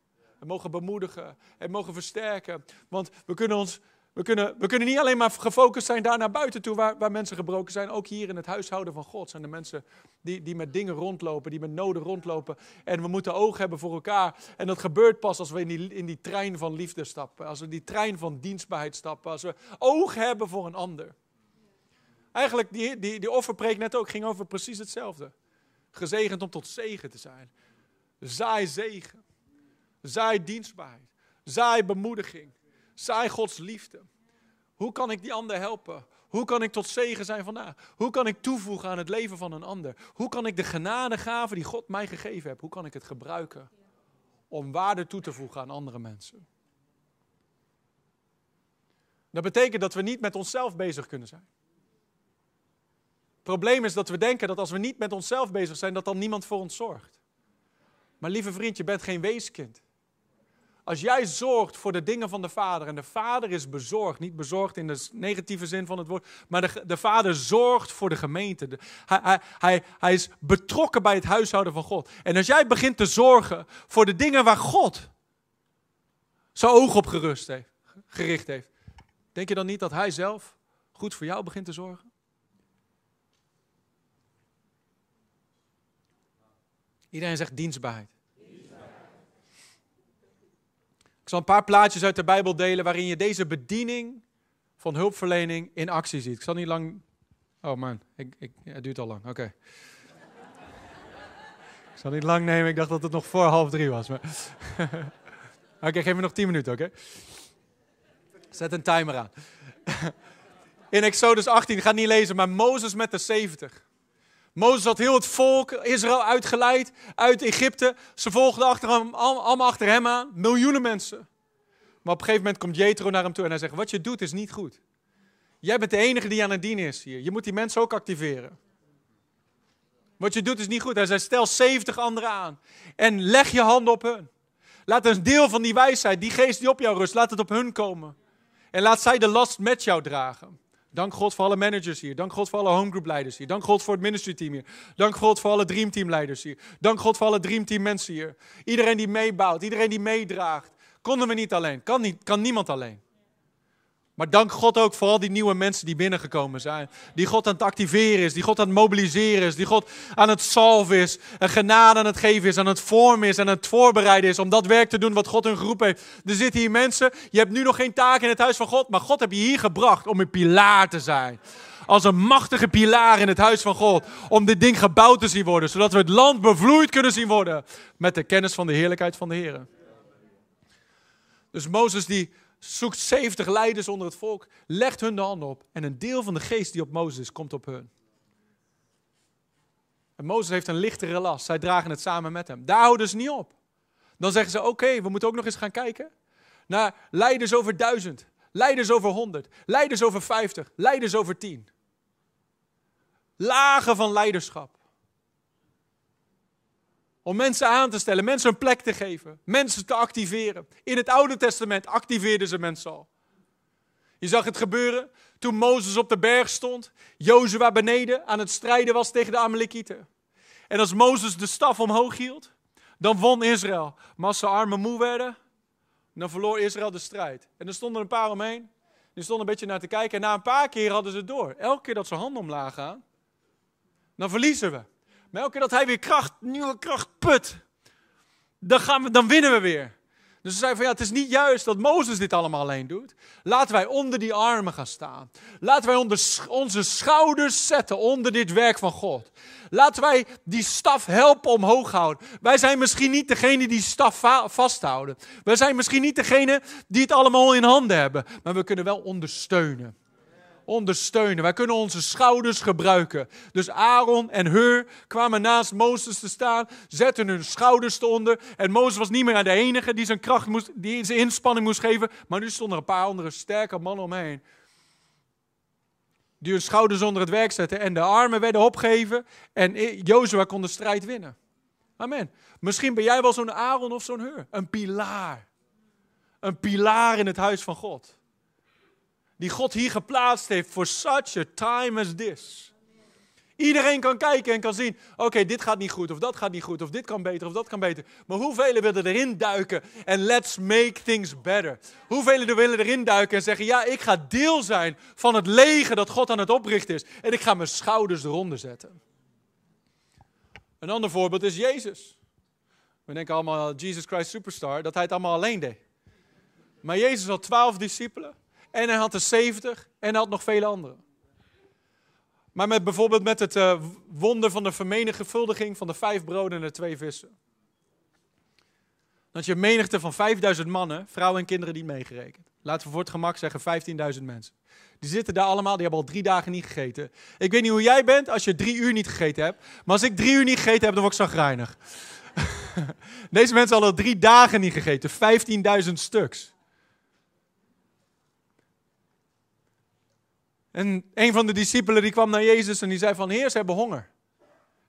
Speaker 2: En mogen bemoedigen. En mogen versterken. Want we kunnen ons we kunnen, we kunnen niet alleen maar gefocust zijn daar naar buiten toe, waar, waar mensen gebroken zijn. Ook hier in het huishouden van God zijn er mensen die, die met dingen rondlopen, die met noden rondlopen. En we moeten oog hebben voor elkaar. En dat gebeurt pas als we in die, in die trein van liefde stappen. Als we die trein van dienstbaarheid stappen. Als we oog hebben voor een ander. Eigenlijk, die, die, die offerpreek net ook ging over precies hetzelfde. Gezegend om tot zegen te zijn. Zaai zegen. Zaai dienstbaarheid. Zaai bemoediging. Zaai Gods liefde. Hoe kan ik die ander helpen? Hoe kan ik tot zegen zijn vandaag? Hoe kan ik toevoegen aan het leven van een ander? Hoe kan ik de genadegaven die God mij gegeven heeft, hoe kan ik het gebruiken om waarde toe te voegen aan andere mensen? Dat betekent dat we niet met onszelf bezig kunnen zijn. Het probleem is dat we denken dat als we niet met onszelf bezig zijn, dat dan niemand voor ons zorgt. Maar lieve vriend, je bent geen weeskind. Als jij zorgt voor de dingen van de Vader, en de Vader is bezorgd, niet bezorgd in de negatieve zin van het woord, maar de, de Vader zorgt voor de gemeente. hij, hij, hij, hij is betrokken bij het huishouden van God. En als jij begint te zorgen voor de dingen waar God zijn oog op gerust heeft, gericht heeft, denk je dan niet dat Hij zelf goed voor jou begint te zorgen? Iedereen zegt dienstbaarheid. Ik zal een paar plaatjes uit de Bijbel delen waarin je deze bediening van hulpverlening in actie ziet. Ik zal niet lang. Oh man, ik, ik, het duurt al lang. Oké. *laughs* ik zal niet lang nemen. Ik dacht dat het nog voor half drie was. Maar... *laughs* oké, geef me nog tien minuten, oké? Zet een timer aan. *laughs* in Exodus 18, ik ga niet lezen, maar Mozes met de 70. Mozes had heel het volk Israël uitgeleid uit Egypte. Ze volgden achter hem, allemaal achter hem aan, miljoenen mensen. Maar op een gegeven moment komt Jethro naar hem toe en hij zegt: Wat je doet is niet goed. Jij bent de enige die aan het dienen is hier. Je moet die mensen ook activeren. Wat je doet is niet goed. Hij zei: Stel 70 anderen aan en leg je handen op hun. Laat een deel van die wijsheid, die geest die op jou rust, laat het op hun komen. En laat zij de last met jou dragen. Dank God voor alle managers hier. Dank God voor alle homegroupleiders hier. Dank God voor het ministry team hier. Dank God voor alle dreamteamleiders hier. Dank God voor alle dreamteam mensen hier. Iedereen die meebouwt, iedereen die meedraagt. Konden we niet alleen. Kan, niet, kan niemand alleen. Maar dank God ook voor al die nieuwe mensen die binnengekomen zijn. Die God aan het activeren is, die God aan het mobiliseren is, die God aan het salven is, een genade aan het geven is, aan het vormen is, aan het voorbereiden is om dat werk te doen wat God hun geroepen heeft. Er zitten hier mensen, je hebt nu nog geen taak in het huis van God, maar God heb je hier gebracht om een pilaar te zijn. Als een machtige pilaar in het huis van God. Om dit ding gebouwd te zien worden, zodat we het land bevloeid kunnen zien worden met de kennis van de heerlijkheid van de Heer. Dus Mozes die zoekt 70 leiders onder het volk, legt hun de handen op en een deel van de geest die op Mozes is, komt op hun. En Mozes heeft een lichtere last, zij dragen het samen met hem. Daar houden ze niet op. Dan zeggen ze, oké, we moeten ook nog eens gaan kijken naar leiders over duizend, leiders over honderd, leiders over vijftig, leiders over tien. Lagen van leiderschap. Om mensen aan te stellen, mensen een plek te geven, mensen te activeren. In het Oude Testament activeerden ze mensen al. Je zag het gebeuren toen Mozes op de berg stond, Jozua beneden aan het strijden was tegen de Amalekieten. En als Mozes de staf omhoog hield, dan won Israël. Maar als ze armen moe werden, dan verloor Israël de strijd. En er stonden een paar omheen, die stonden een beetje naar te kijken. En na een paar keer hadden ze het door. Elke keer dat ze handen omlaag gaan, dan verliezen we. Maar elke keer dat hij weer kracht, nieuwe kracht put, dan, gaan we, dan winnen we weer. Dus ze zeiden van ja, het is niet juist dat Mozes dit allemaal alleen doet. Laten wij onder die armen gaan staan. Laten wij onze schouders zetten onder dit werk van God. Laten wij die staf helpen omhoog houden. Wij zijn misschien niet degene die staf vasthouden. Wij zijn misschien niet degene die het allemaal in handen hebben. Maar we kunnen wel ondersteunen ondersteunen. Wij kunnen onze schouders gebruiken. Dus Aaron en Hur kwamen naast Mozes te staan, zetten hun schouders eronder. En Mozes was niet meer de enige die zijn kracht moest, die zijn inspanning moest geven. Maar nu stonden er een paar andere sterke mannen omheen. Die hun schouders onder het werk zetten en de armen werden opgegeven. En Jozua kon de strijd winnen. Amen. Misschien ben jij wel zo'n Aaron of zo'n Hur. Een pilaar. Een pilaar in het huis van God die God hier geplaatst heeft voor such a time as this. Iedereen kan kijken en kan zien, oké, dit gaat niet goed, of dat gaat niet goed, of dit kan beter, of dat kan beter. Maar hoeveel willen erin duiken en let's make things better? Hoeveel willen erin duiken en zeggen, ja, ik ga deel zijn van het leger dat God aan het oprichten is. En ik ga mijn schouders eronder zetten. Een ander voorbeeld is Jezus. We denken allemaal, Jesus Christ Superstar, dat hij het allemaal alleen deed. Maar Jezus had twaalf discipelen. En hij had er 70 en hij had nog vele anderen. Maar met, bijvoorbeeld met het uh, wonder van de vermenigvuldiging van de vijf broden en de twee vissen. Dat je menigte van 5000 mannen, vrouwen en kinderen niet meegerekend. Laten we voor het gemak zeggen 15.000 mensen. Die zitten daar allemaal, die hebben al drie dagen niet gegeten. Ik weet niet hoe jij bent als je drie uur niet gegeten hebt. Maar als ik drie uur niet gegeten heb, dan word ik zagrijnig. *laughs* Deze mensen hadden al drie dagen niet gegeten. 15.000 stuks. En een van de discipelen die kwam naar Jezus en die zei van, Heer, ze hebben honger.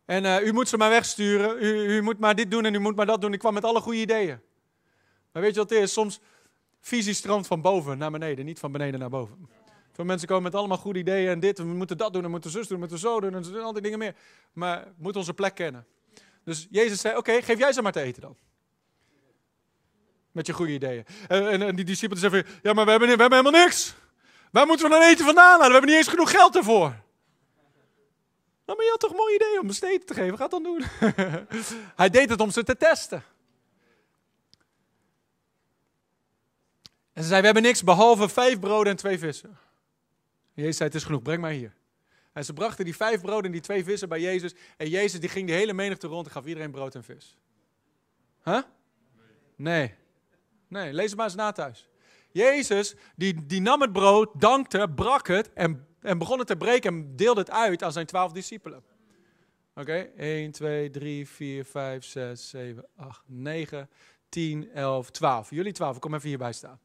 Speaker 2: En uh, u moet ze maar wegsturen, u, u, moet maar dit doen en u moet maar dat doen. Ik kwam met alle goede ideeën. Maar weet je wat het is? Soms visie stroomt van boven naar beneden, niet van beneden naar boven. Veel mensen komen met allemaal goede ideeën en dit, we moeten dat doen, we moeten zus doen, we moeten zo doen en al die dingen meer. Maar we moeten onze plek kennen. Dus Jezus zei, oké, geef jij ze maar te eten dan. Met je goede ideeën. En, en, die discipelen zeggen, ja maar we hebben, we hebben helemaal niks. Waar moeten we dan eten vandaan halen? We hebben niet eens genoeg geld ervoor. Nou, maar je had toch een mooi idee om besteed te geven. Ga het dan doen. *laughs* Hij deed het om ze te testen. En ze zei, we hebben niks behalve vijf broden en twee vissen. Jezus zei, het is genoeg, breng maar hier. En ze brachten die vijf broden en die twee vissen bij Jezus. En Jezus die ging de hele menigte rond en gaf iedereen brood en vis. Huh? Nee. Nee, lees het maar eens na thuis. Jezus, die, die nam het brood, dankte, brak het en, en begon het te breken en deelde het uit aan zijn twaalf discipelen. Oké, 1, 2, 3, 4, 5, 6, 7, 8, 9, 10, 11, 12. Jullie 12, kom even hierbij staan.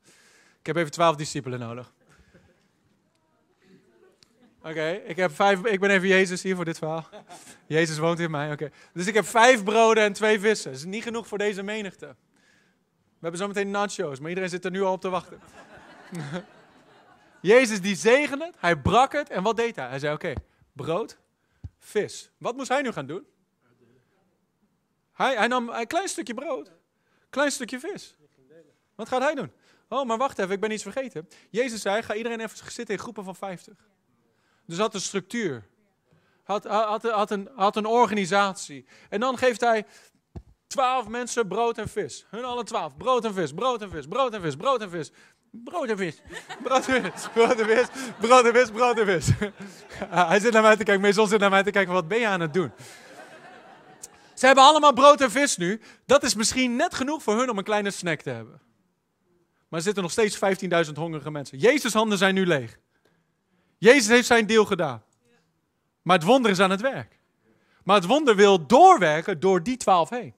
Speaker 2: Ik heb even 12 discipelen nodig. Oké, ik heb vijf. Ik ben even Jezus hier voor dit verhaal. Jezus woont in mij. Oké. Dus ik heb vijf broden en twee vissen. Dat is niet genoeg voor deze menigte. We hebben zometeen nachos, maar iedereen zit er nu al op te wachten. *laughs* Jezus die zegende het, hij brak het en wat deed hij? Hij zei, oké, brood, vis. Wat moest hij nu gaan doen? Hij, hij nam een klein stukje brood, klein stukje vis. Wat gaat hij doen? Oh, maar wacht even, ik ben iets vergeten. Jezus zei, ga iedereen even zitten in groepen van 50. Dus had een structuur. Had, had, had, een, had een organisatie. En dan geeft hij Twaalf mensen, brood en vis. Hun alle twaalf. Brood en vis, brood en vis, brood en vis, brood en vis. Brood en vis. Brood en vis. Brood en vis. Brood en vis. *laughs* Hij zit naar mij te kijken. Meestal zit naar mij te kijken. Wat ben je aan het doen? Ze hebben allemaal brood en vis nu. Dat is misschien net genoeg voor hun om een kleine snack te hebben. Maar er zitten nog steeds 15.000 hongerige mensen. Jezus' handen zijn nu leeg. Jezus heeft zijn deel gedaan. Maar het wonder is aan het werk. Maar het wonder wil doorwerken door die twaalf heen.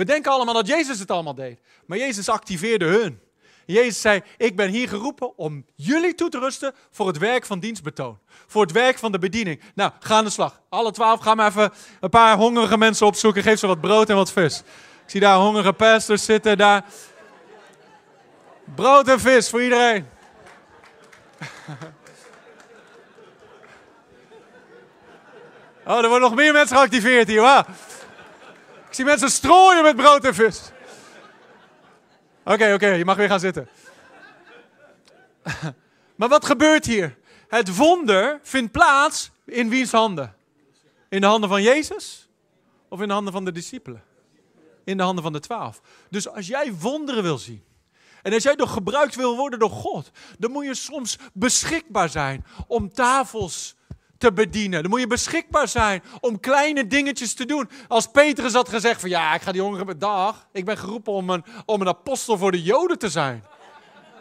Speaker 2: We denken allemaal dat Jezus het allemaal deed. Maar Jezus activeerde hun. Jezus zei, ik ben hier geroepen om jullie toe te rusten voor het werk van dienstbetoon. Voor het werk van de bediening. Nou, ga aan de slag. Alle twaalf, ga maar even een paar hongerige mensen opzoeken. Geef ze wat brood en wat vis. Ik zie daar hongerige pastors zitten. Daar. Brood en vis voor iedereen. *laughs* Oh, er worden nog meer mensen geactiveerd hier. Wow. Ik zie mensen strooien met brood en vis. Oké, oké, je mag weer gaan zitten. *laughs* maar wat gebeurt hier? Het wonder vindt plaats in wiens handen? In de handen van Jezus? Of in de handen van de discipelen? in de handen van de twaalf. Dus als jij wonderen wil zien, en als jij nog gebruikt wil worden door God, dan moet je soms beschikbaar zijn om tafels te bedienen. Dan moet je beschikbaar zijn om kleine dingetjes te doen. Als Petrus had gezegd van ja, ik ga die hongeren dag. Ik ben geroepen om een, om een apostel voor de Joden te zijn.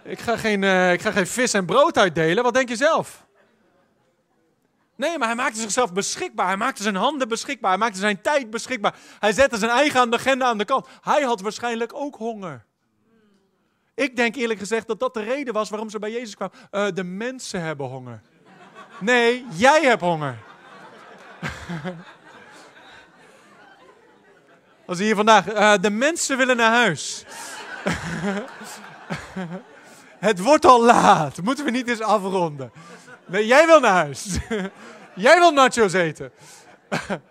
Speaker 2: Ik ga, geen, uh, ik ga geen vis en brood uitdelen. Wat denk je zelf? Nee, maar hij maakte zichzelf beschikbaar. Hij maakte zijn handen beschikbaar. Hij maakte zijn tijd beschikbaar. Hij zette zijn eigen agenda aan de kant. Hij had waarschijnlijk ook honger. Ik denk eerlijk gezegd dat dat de reden was waarom ze bij Jezus kwamen. Uh, de mensen hebben honger. Nee, jij hebt honger. Als hier vandaag, uh, de mensen willen naar huis. *laughs* Het wordt al laat. Moeten we niet eens afronden? Nee, jij wil naar huis. *laughs* jij wil nachos eten. *laughs*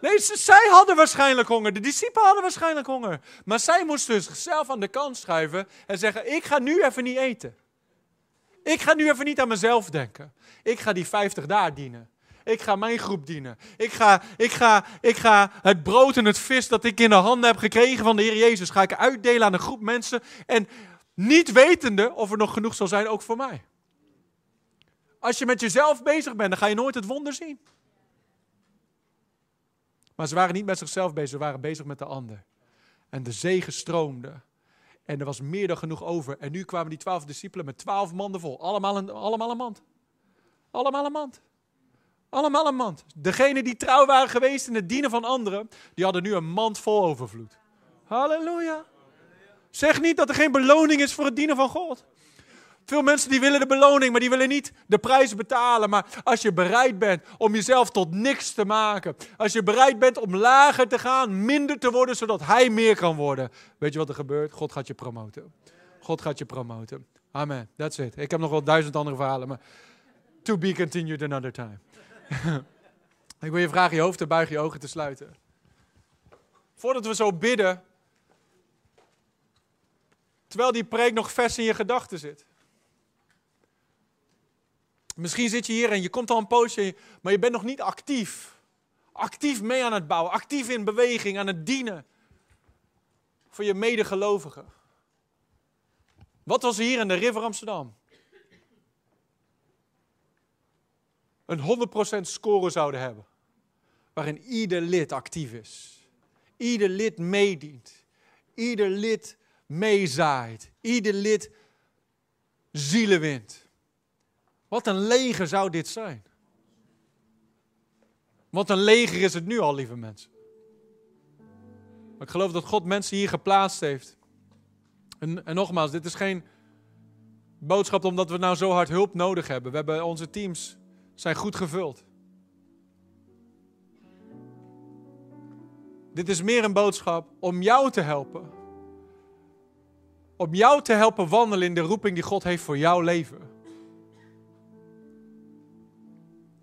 Speaker 2: Nee, zij hadden waarschijnlijk honger. De discipelen hadden waarschijnlijk honger. Maar zij moesten dus zichzelf aan de kant schuiven en zeggen: Ik ga nu even niet eten. Ik ga nu even niet aan mezelf denken. Ik ga die 50 daar dienen. Ik ga mijn groep dienen. Ik ga, ik, ga, ik ga het brood en het vis dat ik in de handen heb gekregen van de Heer Jezus, ga ik uitdelen aan een groep mensen. En niet wetende of er nog genoeg zal zijn, ook voor mij. Als je met jezelf bezig bent, dan ga je nooit het wonder zien. Maar ze waren niet met zichzelf bezig, ze waren bezig met de ander. En de zegen stroomde. En er was meer dan genoeg over. En nu kwamen die twaalf discipelen met twaalf manden vol. Allemaal een, allemaal een mand. Allemaal een mand. Allemaal een mand. Degenen die trouw waren geweest in het dienen van anderen, die hadden nu een mand vol overvloed. Halleluja. Zeg niet dat er geen beloning is voor het dienen van God. Veel mensen die willen de beloning, maar die willen niet de prijs betalen. Maar als je bereid bent om jezelf tot niks te maken. Als je bereid bent om lager te gaan, minder te worden, zodat hij meer kan worden. Weet je wat er gebeurt? God gaat je promoten. God gaat je promoten. Amen. That's it. Ik heb nog wel duizend andere verhalen, maar to be continued another time. *laughs* Ik wil je vragen je hoofd te buigen, je ogen te sluiten. Voordat we zo bidden, terwijl die preek nog vers in je gedachten zit. Misschien zit je hier en je komt al een poosje, maar je bent nog niet actief. Actief mee aan het bouwen, actief in beweging, aan het dienen. Voor je medegelovigen. Wat was hier in de River Amsterdam? Een 100% score zouden hebben. Waarin ieder lid actief is. Ieder lid meedient. Ieder lid meezaait. Ieder lid zielen wint. Wat een leger zou dit zijn? Wat een leger is het nu al, lieve mensen. Maar ik geloof dat God mensen hier geplaatst heeft. En, en nogmaals, dit is geen boodschap omdat we nou zo hard hulp nodig hebben. We hebben onze teams zijn goed gevuld. Dit is meer een boodschap om jou te helpen. Om jou te helpen wandelen in de roeping die God heeft voor jouw leven.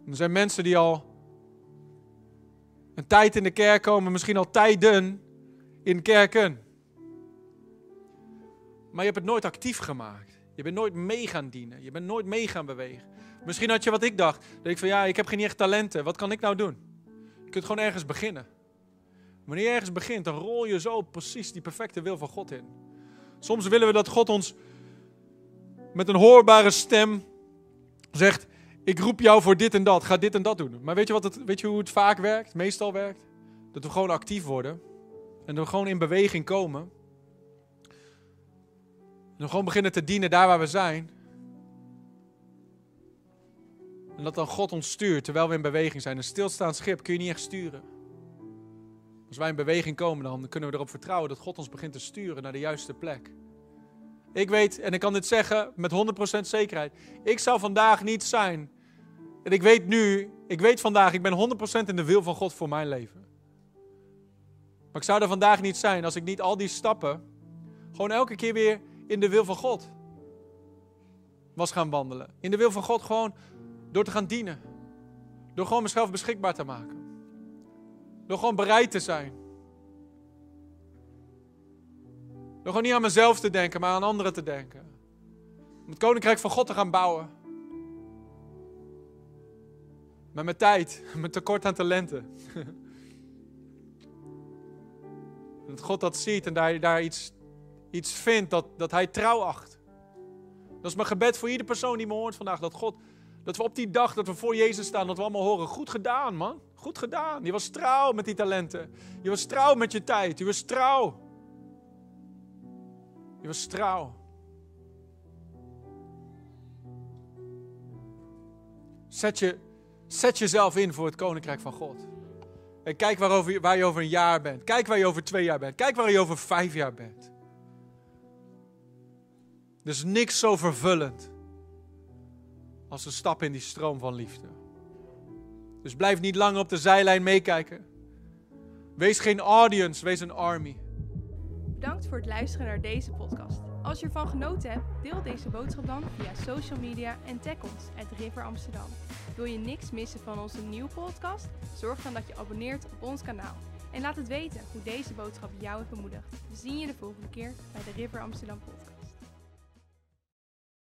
Speaker 2: Er zijn mensen die al een tijd in de kerk komen, misschien al tijden in kerken. Maar je hebt het nooit actief gemaakt. Je bent nooit mee gaan dienen. Je bent nooit mee gaan bewegen. Misschien had je wat ik dacht. Dat ik van ja, ik heb geen echt talenten. Wat kan ik nou doen? Je kunt gewoon ergens beginnen. Wanneer je ergens begint, dan rol je zo precies die perfecte wil van God in. Soms willen we dat God ons met een hoorbare stem zegt: ik roep jou voor dit en dat, ga dit en dat doen. Maar weet je, wat het, weet je hoe het vaak werkt, meestal werkt? Dat we gewoon actief worden. En dat we gewoon in beweging komen. En we gewoon beginnen te dienen daar waar we zijn. En dat dan God ons stuurt terwijl we in beweging zijn. Een stilstaand schip kun je niet echt sturen. Als wij in beweging komen, dan kunnen we erop vertrouwen dat God ons begint te sturen naar de juiste plek. Ik weet, en ik kan dit zeggen met 100% zekerheid, ik zou vandaag niet zijn en ik weet nu, ik weet vandaag, ik ben 100% in de wil van God voor mijn leven. Maar ik zou er vandaag niet zijn als ik niet al die stappen gewoon elke keer weer in de wil van God was gaan wandelen. In de wil van God gewoon door te gaan dienen. Door gewoon mezelf beschikbaar te maken. Door gewoon bereid te zijn. Door gewoon niet aan mezelf te denken, maar aan anderen te denken. Om het koninkrijk van God te gaan bouwen. Met mijn tijd, *laughs* mijn tekort aan talenten. *laughs* Dat God dat ziet en daar, daar iets, iets vindt dat, dat hij trouw acht. Dat is mijn gebed voor iedere persoon die me hoort vandaag. Dat God, dat we op die dag dat we voor Jezus staan, dat we allemaal horen. Goed gedaan, man. Goed gedaan. Je was trouw met die talenten. Je was trouw met je tijd. Je was trouw. Je was trouw. Zet, je, zet jezelf in voor het koninkrijk van God. En kijk waarover, waar je over een jaar bent. Kijk waar je over twee jaar bent. Kijk waar je over vijf jaar bent. Er is niks zo vervullend als een stap in die stroom van liefde. Dus blijf niet lang op de zijlijn meekijken. Wees geen audience, wees een army.
Speaker 1: Bedankt voor het luisteren naar deze podcast. Als je ervan genoten hebt, deel deze boodschap dan via social media en tag ons at River Amsterdam. Wil je niks missen van onze nieuwe podcast? Zorg dan dat je abonneert op ons kanaal. En laat het weten hoe deze boodschap jou heeft bemoedigd. We zien je de volgende keer bij de River Amsterdam podcast.